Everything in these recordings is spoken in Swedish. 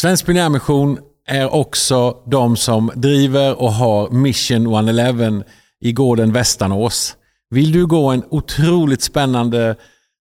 Svensk Pionjärmission är också de som driver och har Mission 111 i gården Västanås. Vill du gå en otroligt spännande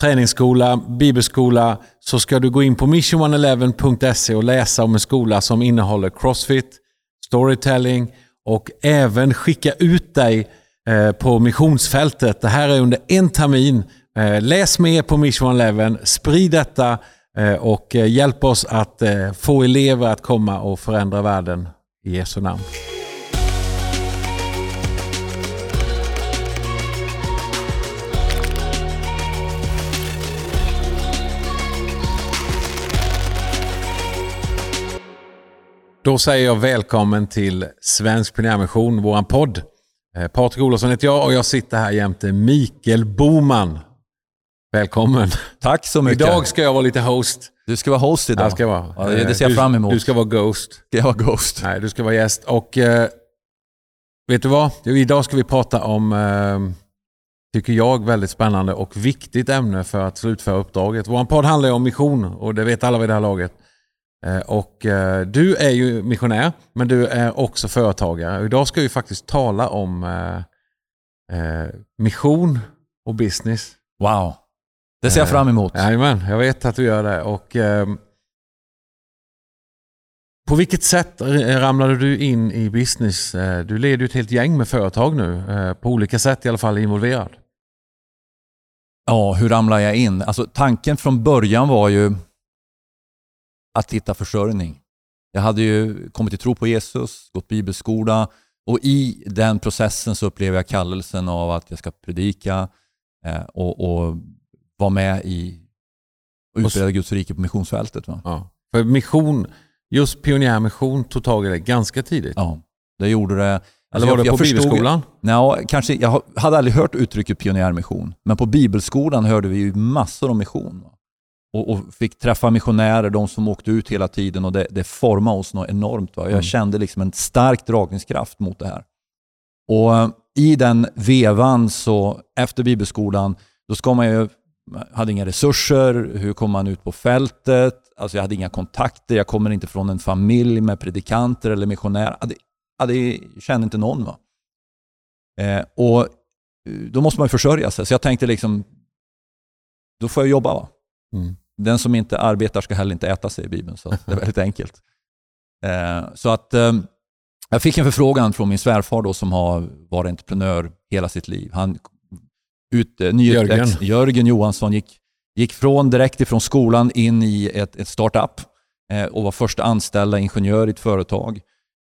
träningsskola, bibelskola, så ska du gå in på mission111.se och läsa om en skola som innehåller crossfit, storytelling och även skicka ut dig eh, på missionsfältet. Det här är under en termin. Eh, läs mer på Mission 111, sprid detta Eh, och eh, hjälp oss att eh, få elever att komma och förändra världen i Jesu namn. Då säger jag välkommen till Svensk Pionjärmission, våran podd. Patrik Olofsson heter jag och jag sitter här jämte Mikael Boman. Välkommen. Tack så mycket. Idag ska jag vara lite host. Du ska vara host idag. Jag ska vara. Ja, det ser jag fram emot. Du ska vara Ghost. Ska jag vara Ghost? Nej, du ska vara gäst. Och eh, vet du vad? Idag ska vi prata om, eh, tycker jag, väldigt spännande och viktigt ämne för att slutföra uppdraget. Vår podd handlar ju om mission och det vet alla vid det här laget. Eh, och eh, du är ju missionär, men du är också företagare. Idag ska vi faktiskt tala om eh, mission och business. Wow, det ser jag fram emot. Jajamän, jag vet att du gör det. Och, på vilket sätt ramlade du in i business? Du leder ju ett helt gäng med företag nu. På olika sätt i alla fall involverad. Ja, hur ramlade jag in? Alltså, tanken från början var ju att hitta försörjning. Jag hade ju kommit till tro på Jesus, gått bibelskola och i den processen så upplevde jag kallelsen av att jag ska predika eh, och, och vara med i och utbreda Guds rike på missionsfältet. Va? Ja. För mission, just pionjärmission tog tag i det ganska tidigt. Ja, det gjorde det. Eller var det på bibelskolan? Nej, kanske, jag hade aldrig hört uttrycket pionjärmission, men på bibelskolan hörde vi ju massor om mission. Och, och, fick träffa missionärer, de som åkte ut hela tiden och det, det formade oss något enormt. Va? Jag mm. kände liksom en stark dragningskraft mot det här. Och eh, I den vevan, så efter bibelskolan, då ska man ju, hade inga resurser, hur kom man ut på fältet? Alltså jag hade inga kontakter, jag kommer inte från en familj med predikanter eller missionärer. Jag, hade, jag kände inte någon. Va? Eh, och eh, Då måste man ju försörja sig, så jag tänkte liksom, då får jag jobba. Va? Mm. Den som inte arbetar ska heller inte äta sig i Bibeln, så det är väldigt enkelt. Eh, så att eh, jag fick en förfrågan från min svärfar då, som har varit entreprenör hela sitt liv. Han ut, eh, Jörgen. Jörgen Johansson gick, gick från, direkt ifrån skolan in i ett, ett startup eh, och var första anställda ingenjör i ett företag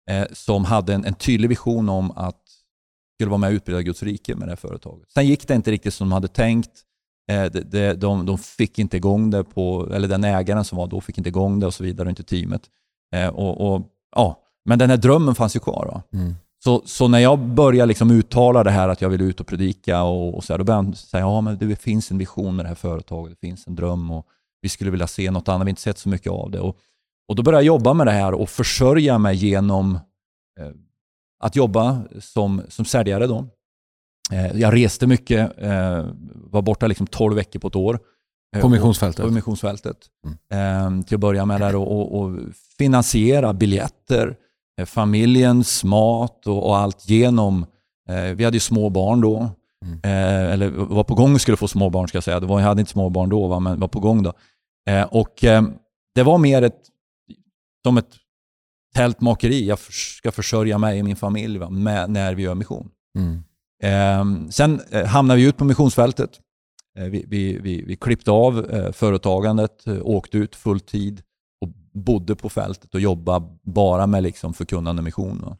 eh, som hade en, en tydlig vision om att skulle vara med och utbreda Guds rike med det här företaget. Sen gick det inte riktigt som de hade tänkt. Eh, de, de, de fick inte igång det, på, eller den ägaren som var då fick inte igång det och så vidare, och inte teamet. Eh, och, och, ja, men den här drömmen fanns ju kvar. Mm. Så, så när jag började liksom uttala det här att jag vill ut och predika, och, och så här, då började han säga ja, men det finns en vision med det här företaget, det finns en dröm och vi skulle vilja se något annat, vi har inte sett så mycket av det. Och, och Då började jag jobba med det här och försörja mig genom eh, att jobba som, som säljare. Då. Eh, jag reste mycket, eh, var borta liksom 12 veckor på ett år. Eh, på missionsfältet? På missionsfältet. Mm. Till att börja med där och, och, och finansiera biljetter, familjens mat och, och, allt genom, vi hade ju små barn då, mm. eller var på gång skulle få små barn ska jag säga. Det var, jag hade inte små barn då, va, men var på gång då. Och det var mer ett, som ett tältmakeri. Jag ska försörja mig och min familj va, med, när vi gör mission. Mm. Ehm, sen eh, hamnade vi ut på missionsfältet. Eh, vi, vi, vi, vi klippte av eh, företagandet, åkte ut full tid bodde på fältet och jobbade bara med liksom förkunnande mission.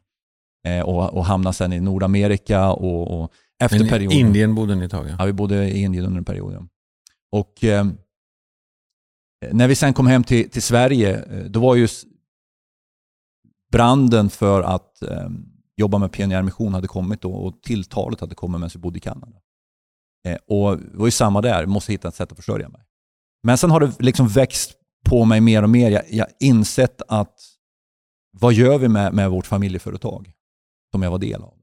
Och, och hamnade sen i Nordamerika och, och efter Men perioden. Indien bodde ni ett tag? Ja, ja vi bodde i Indien under en period. Ja. Och, eh, när vi sen kom hem till, till Sverige, då var ju branden för att eh, jobba med pionjärmission hade kommit då och tilltalet hade kommit medan vi bodde i Kanada. Eh, och det var ju samma där, jag måste hitta ett sätt att försörja mig. Men sen har det liksom växt på mig mer och mer. Jag har insett att vad gör vi med, med vårt familjeföretag som jag var del av?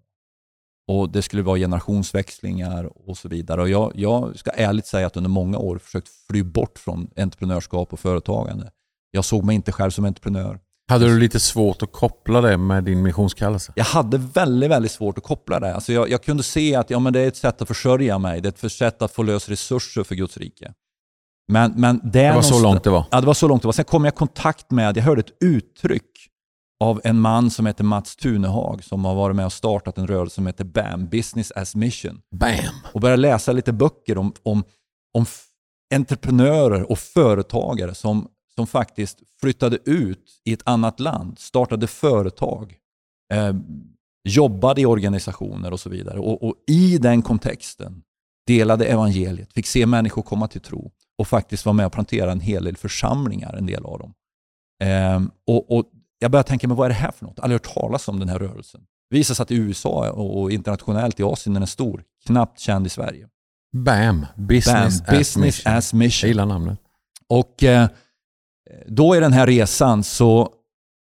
Och Det skulle vara generationsväxlingar och så vidare. Och jag, jag ska ärligt säga att under många år försökt fly bort från entreprenörskap och företagande. Jag såg mig inte själv som entreprenör. Hade du lite svårt att koppla det med din missionskallelse? Jag hade väldigt, väldigt svårt att koppla det. Alltså jag, jag kunde se att ja, men det är ett sätt att försörja mig. Det är ett sätt att få lös resurser för Guds rike. Men, men det, det var så långt det var? Ja, det var så långt det var. Sen kom jag i kontakt med, jag hörde ett uttryck av en man som heter Mats Tunehag som har varit med och startat en rörelse som heter BAM, Business as Mission. BAM! Och började läsa lite böcker om, om, om entreprenörer och företagare som, som faktiskt flyttade ut i ett annat land, startade företag, eh, jobbade i organisationer och så vidare. Och, och, i den kontexten delade evangeliet, fick se människor komma till tro och faktiskt vara med och plantera en hel del församlingar, en del av dem. Eh, och, och jag började tänka, men vad är det här för något? Aldrig hört talas om den här rörelsen. Det visar sig att i USA och internationellt i Asien den är stor, knappt känd i Sverige. BAM, Business, Bam, business as, mission. as mission. Jag gillar namnet. Och eh, då är den här resan så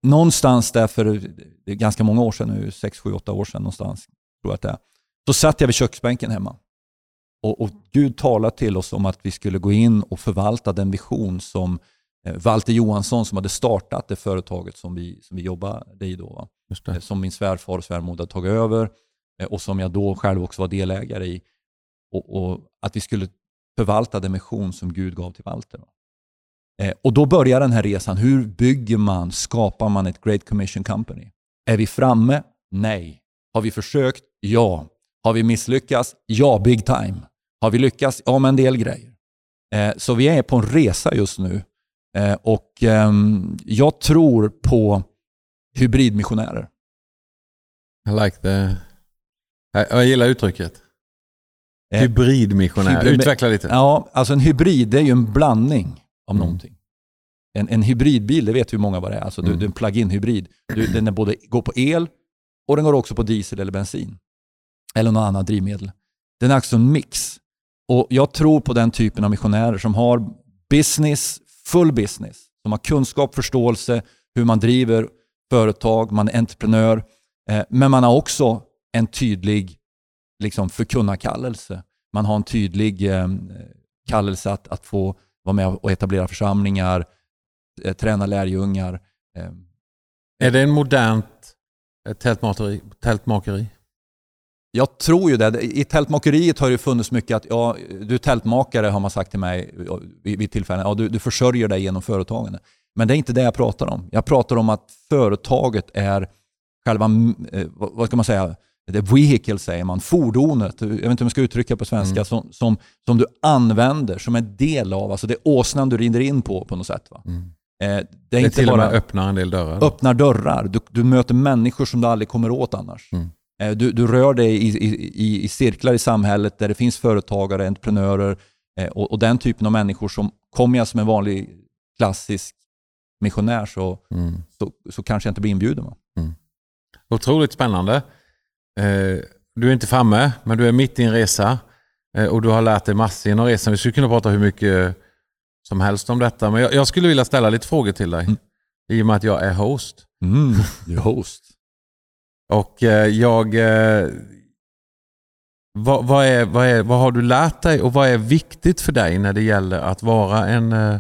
någonstans där för ganska många år sedan nu, 6, 7, 8 år sedan någonstans, tror jag att det är. Då satt jag vid köksbänken hemma. Och, och Gud talade till oss om att vi skulle gå in och förvalta den vision som eh, Walter Johansson som hade startat det företaget som vi, som vi jobbade i då. Eh, som min svärfar och svärmoder hade tagit över eh, och som jag då själv också var delägare i. Och, och att vi skulle förvalta den mission som Gud gav till Walter. Eh, och då börjar den här resan. Hur bygger man, skapar man ett Great Commission Company? Är vi framme? Nej. Har vi försökt? Ja. Har vi misslyckats? Ja, big time. Har vi lyckats? Ja, med en del grejer. Eh, så vi är på en resa just nu. Eh, och ehm, jag tror på hybridmissionärer. I like the... Jag gillar uttrycket. Hybridmissionär. Hybrid- Utveckla lite. Ja, alltså en hybrid är ju en blandning av Mm. någonting. En, en hybridbil, det vet vi många vad det är. Alltså du, Mm. du är en plug-in hybrid. Du, den är både, går på el och den går också på diesel eller bensin. Eller något annat drivmedel. Den är alltså en mix. Och Jag tror på den typen av missionärer som har business, full business. Som har kunskap, förståelse, hur man driver företag, man är entreprenör. Eh, men man har också en tydlig liksom, förkunnarkallelse. Man har en tydlig eh, kallelse att, att få vara med och etablera församlingar, eh, träna lärjungar. Är det en modernt tältmakeri? tältmakeri? Jag tror ju det. I tältmakeriet har det funnits mycket att ja, du är tältmakare har man sagt till mig vid, vid tillfällen. Ja, du, du försörjer dig genom företagande. Men det är inte det jag pratar om. Jag pratar om att företaget är själva, eh, vad ska man säga, det vehicle säger man, fordonet, jag vet inte hur man ska uttrycka på svenska, Mm. som, som, som du använder som en del av, alltså det är åsnan du rider in på på något sätt. Va? Mm. Eh, det är Det, inte till och bara med öppnar en del dörrar. öppnar dörrar, du, du möter människor som du aldrig kommer åt annars. Mm. Eh, Du, du rör dig i, i, i, cirklar i samhället där det finns företagare, entreprenörer eh, och, och den typen av människor som kommer jag som en vanlig klassisk missionär så, Mm. så, så kanske jag inte blir inbjuden. Va? Otroligt spännande. Eh, Du är inte framme, men du är mitt i en resa. Och du har lärt dig massor genom resan. Vi skulle kunna prata hur mycket som helst om detta. Men jag, jag skulle vilja ställa lite frågor till dig. Mm. I och med att jag är host. Mm, du är host. Och eh, jag... eh, Vad, vad, är, vad, är, vad har du lärt dig och vad är viktigt för dig när det gäller att vara en, eh,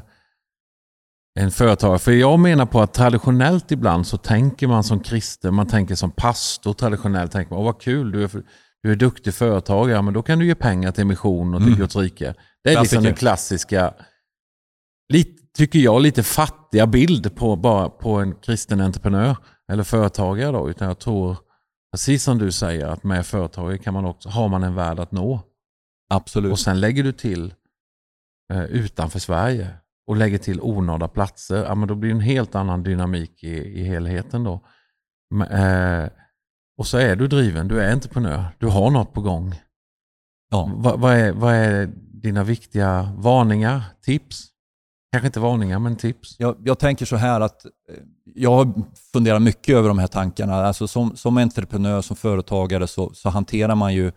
en företagare? För jag menar på att traditionellt ibland så tänker man som kristen, man tänker som pastor traditionellt, tänker man, Åh, vad kul, du är, du är duktig företagare, men då kan du ge pengar till mission och till Mm. Guds rike. Det är liksom den klassiska, lite, tycker jag, lite fattiga bild på, bara på en kristen entreprenör eller företagare. Då, utan jag tror, precis som du säger, att med företagare kan man också, har man en värld att nå. Absolut. Och sen lägger du till eh, utanför Sverige och lägger till onådda platser. Ja, men då blir det en helt annan dynamik i, i helheten. då. Men, eh, och så är du driven, du är entreprenör, du har något på gång. Ja. Vad, vad, är, vad är dina viktiga varningar, tips? Kanske inte varningar, men tips. Jag, jag tänker så här att eh, jag har funderat mycket över de här tankarna. Alltså som, som entreprenör, som företagare så, så hanterar man ju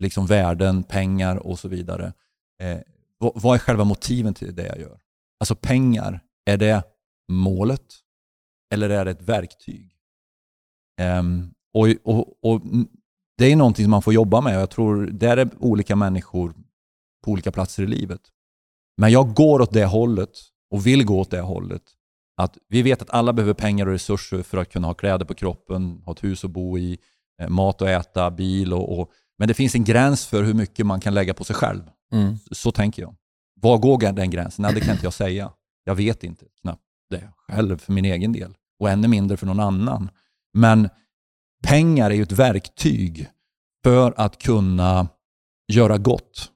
liksom värden, pengar och så vidare. Eh, vad, vad är själva motiven till det jag gör? Alltså pengar, är det målet eller är det ett verktyg? Eh, och, och, och Det är någonting som man får jobba med. Jag tror där är olika människor på olika platser i livet. Men jag går åt det hållet och vill gå åt det hållet Att vi vet att alla behöver pengar och resurser för att kunna ha kläder på kroppen, ha ett hus att bo i, eh, mat att äta, bil och, och men det finns en gräns för hur mycket man kan lägga på sig själv. Mm. Så tänker jag. Var går den gränsen? Nej, det kan inte jag säga. Jag vet inte knappt det själv för min egen del och ännu mindre för någon annan. Men pengar är ju ett verktyg för att kunna göra gott.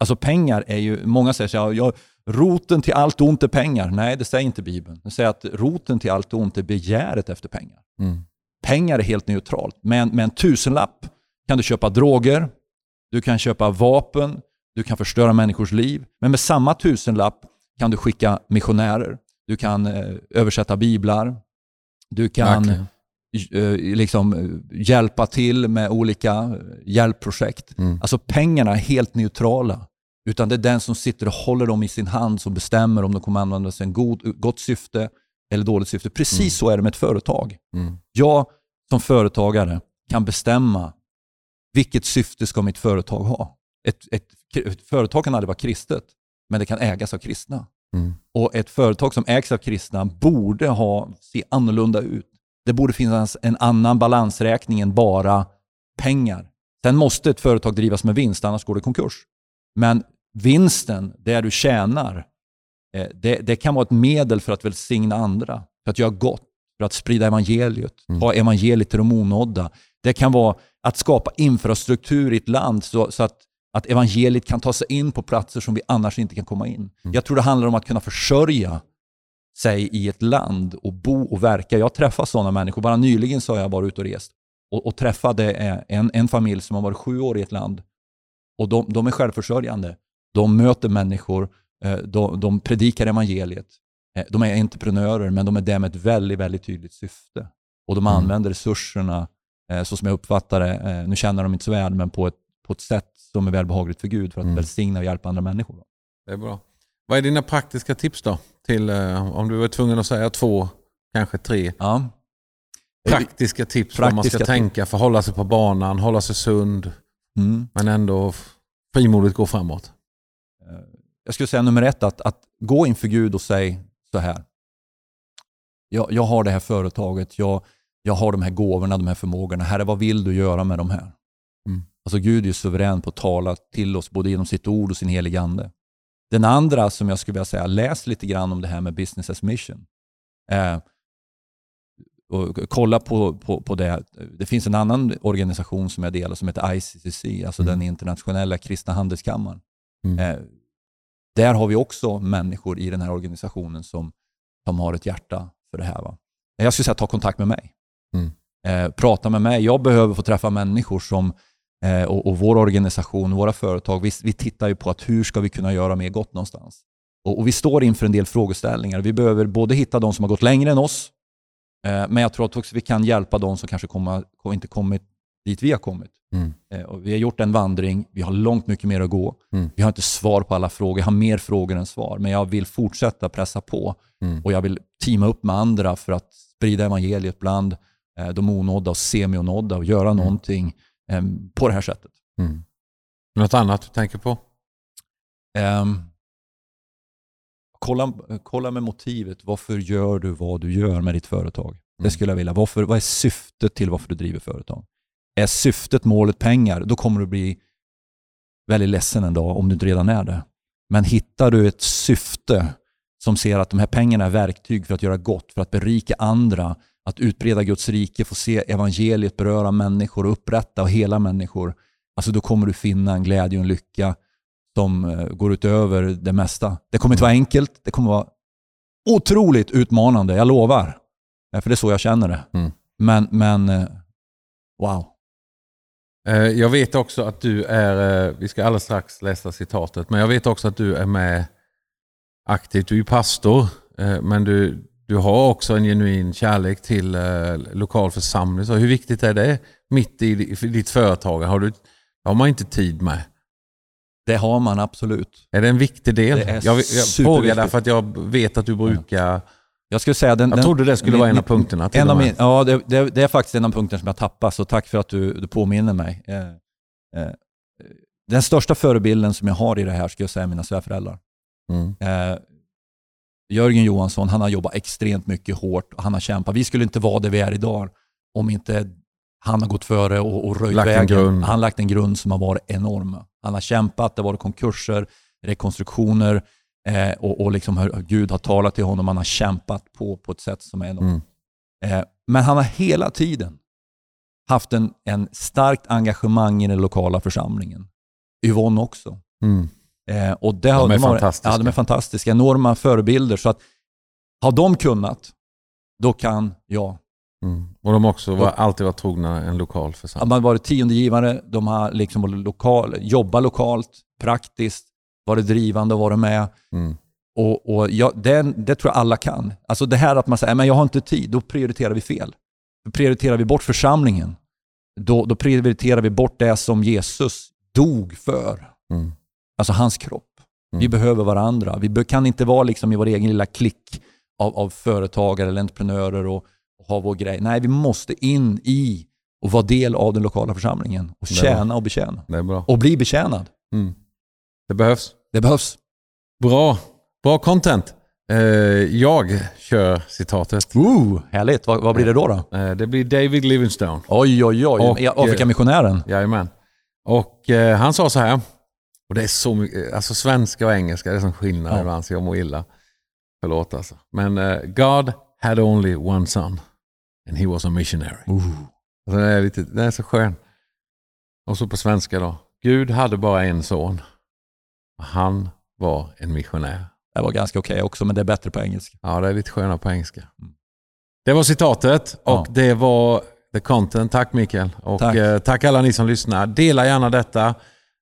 Alltså pengar är ju, många säger så ja, roten till allt ont är pengar. Nej, det säger inte Bibeln. Den säger att roten till allt ont är begäret efter pengar. Mm. Pengar är helt neutralt. Med, med en tusenlapp kan du köpa droger, du kan köpa vapen, du kan förstöra människors liv. Men med samma tusenlapp kan du skicka missionärer, du kan eh, översätta biblar, du kan eh, liksom, eh, hjälpa till med olika eh, hjälpprojekt. Mm. Alltså pengarna är helt neutrala. Utan det är den som sitter och håller dem i sin hand som bestämmer om de kommer användas i god, gott syfte eller dåligt syfte. Precis Mm. så är det med ett företag. Mm. Jag som företagare kan bestämma vilket syfte ska mitt företag ha. Ett, ett, ett företag kan aldrig vara kristet, men det kan ägas av kristna. Mm. Och ett företag som ägs av kristna borde ha, se annorlunda ut. Det borde finnas en annan balansräkning än bara pengar. Sen måste ett företag drivas med vinst, annars går det konkurs. Men vinsten, det du tjänar, eh, det, det kan vara ett medel för att välsigna andra, för att göra gott, för att sprida evangeliet, Mm. ta evangeliet till de onådda. Det kan vara att skapa infrastruktur i ett land så, så att, att evangeliet kan ta sig in på platser som vi annars inte kan komma in. Mm. Jag tror det handlar om att kunna försörja sig i ett land och bo och verka. Jag träffar sådana människor. Bara nyligen så har jag varit ute och rest och, och träffade eh, en, en familj som har varit sju år i ett land. Och de, de är självförsörjande. De möter människor, eh, de, de predikar evangeliet. Eh, De är entreprenörer, men de är där med ett väldigt, väldigt tydligt syfte. Och de Mm. använder resurserna, eh, så som jag uppfattar det, nu känner de inte så väl, men på ett, på ett sätt som är välbehagligt för Gud för att Mm. välsigna och hjälpa andra människor. Det är bra. Vad är dina praktiska tips då? Till, om du är tvungen att säga två, kanske tre Ja. praktiska tips vad man Praktiska ska tänka för att hålla sig på banan, hålla sig sund, Mm. men ändå frimodigt gå framåt. Eh, Jag skulle säga nummer ett, att, att gå inför Gud och säga så här. Jag, jag har det här företaget, jag, jag har de här gåvorna, de här förmågorna. Herre, vad vill du göra med de här? Mm. Alltså Gud är ju suverän på att tala till oss både genom sitt ord och sin heliga ande. Den andra som jag skulle vilja säga, läs lite grann om det här med business as mission. Eh, och kolla på, på, på det. Det finns en annan organisation som jag delar som heter ICCC, alltså Mm. den internationella kristna handelskammaren. Mm. Eh, där har vi också människor i den här organisationen som, som har ett hjärta för det här. Va? Jag skulle säga ta kontakt med mig. Mm. Eh, prata med mig. Jag behöver få träffa människor som, eh, och, och vår organisation, våra företag, vi, vi tittar ju på att hur ska vi kunna göra mer gott någonstans. Och, och vi står inför en del frågeställningar. Vi behöver både hitta de som har gått längre än oss, men jag tror att också vi kan hjälpa de som kanske komma, inte kommit dit vi har kommit. Mm. Eh, och vi har gjort en vandring, vi har långt mycket mer att gå. Mm. Vi har inte svar på alla frågor, jag har mer frågor än svar. Men jag vill fortsätta pressa på Mm. och jag vill teama upp med andra för att sprida evangeliet bland eh, de onådda och semi-onådda och göra någonting eh, på det här sättet. Mm. Något annat du tänker på? Ehm, kolla, kolla med motivet. Varför gör du vad du gör med ditt företag? Mm. Det skulle jag vilja. Varför, vad är syftet till varför du driver företag? Är syftet, målet pengar, då kommer du bli väldigt ledsen en dag om du inte redan är det. Men hittar du ett syfte som ser att de här pengarna är verktyg för att göra gott, för att berika andra, att utbreda Guds rike, få se evangeliet beröra människor och upprätta och hela människor, alltså då kommer du finna en glädje och en lycka som eh, går utöver det mesta. Det kommer inte vara enkelt, det kommer vara otroligt utmanande, jag lovar. För det är så jag känner det. Mm. Men, men eh, wow. Eh, Jag vet också att du är, vi ska alldeles strax läsa citatet, men jag vet också att du är med aktivt. Du är pastor, men du, du har också en genuin kärlek till lokal församling. Så hur viktigt är det mitt i ditt företag? Har, du, har man inte tid med? Det har man absolut. Är det en viktig del? Det är jag jag frågar därför att jag vet att du brukar... Jag skulle säga den, Jag trodde det skulle min- vara en av punkterna. till En av min, ja, det, det, det är faktiskt en av punkterna som jag tappar, så tack för att du, du påminner mig. Eh, eh, den största förebilden som jag har i det här skulle jag säga är mina svärföräldrar. Mm. Eh, Jörgen Johansson, han har jobbat extremt mycket hårt och han har kämpat. Vi skulle inte vara där vi är idag om inte han har gått före och, och röjt vägen. Han har lagt en grund som har varit enorm. Han har kämpat, det har varit konkurser, rekonstruktioner eh, och, och liksom hur Gud har talat till honom. Han har kämpat på, på ett sätt som är enormt. Mm. Eh, men han har hela tiden haft en, en starkt engagemang i den lokala församlingen. Yvonne också. Mm. Eh, och det har De är varit- fantastiska. Ja, de är fantastiska. Enorma förebilder. Så att har de kunnat, då kan jag. Mm. Och de har också var, alltid varit trogna en lokal församling. har varit tiondegivare, de har liksom lokal, jobbat lokalt, praktiskt, varit drivande och varit med. Mm. Och, och jag, det, det tror jag alla kan. Alltså det här att man säger, men jag har inte tid, då prioriterar vi fel. Då prioriterar vi bort församlingen. Då, då prioriterar vi bort det som Jesus dog för. Mm. Alltså hans kropp. Vi Mm. behöver varandra. Vi kan inte vara liksom i vår egen lilla klick av, av företagare eller entreprenörer och, och ha vår grej. Nej, vi måste in i och vara del av den lokala församlingen och tjäna och betjäna. Det är bra. Och bli betjänad. Mm. Det behövs. Det behövs. Bra. Bra content. Eh, jag kör citatet. Ooh, härligt. Vad, vad blir det då? då? Eh, det blir David Livingstone. Oj, oj, oj. Och, eh, Afrikamissionären. Jajamän. Och eh, han sa så här, och det är så mycket, alltså svenska och engelska, det är som skillnad Ja. ibland så jag mår illa. Förlåt alltså. Men eh, God had only one son and he was a missionary. Alltså, det, är lite, det är så skön. Och så på svenska då. Gud hade bara en son. Och han var en missionär. Det var ganska okej också, men det är bättre på engelska. Ja, det är lite skönare på engelska. Mm. Det var citatet och Ja. det var the content. Tack Mikael. Och Tack. tack, tack alla ni som lyssnar. Dela gärna detta.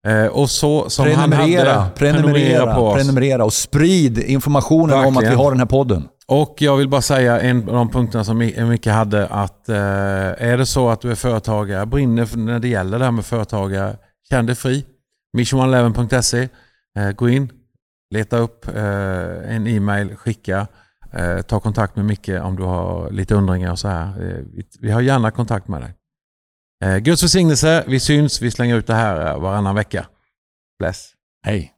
Eh, och så som Prenumerera, han hade, prenumerera, på oss. prenumerera och sprid informationen om att vi Verkligen. har den här podden. Och jag vill bara säga en av de punkterna som Micke hade att eh, är det så att du är företagare, brinner när det gäller det här med företagare, känn dig fri. mission11.se, eh, gå in, leta upp eh, en e-mail, skicka, eh, ta kontakt med Micke om du har lite undringar och så här. Eh, vi, vi har gärna kontakt med dig. Eh, Guds välsignelse, vi syns, vi slänger ut det här eh, varannan vecka. Bless. Hej.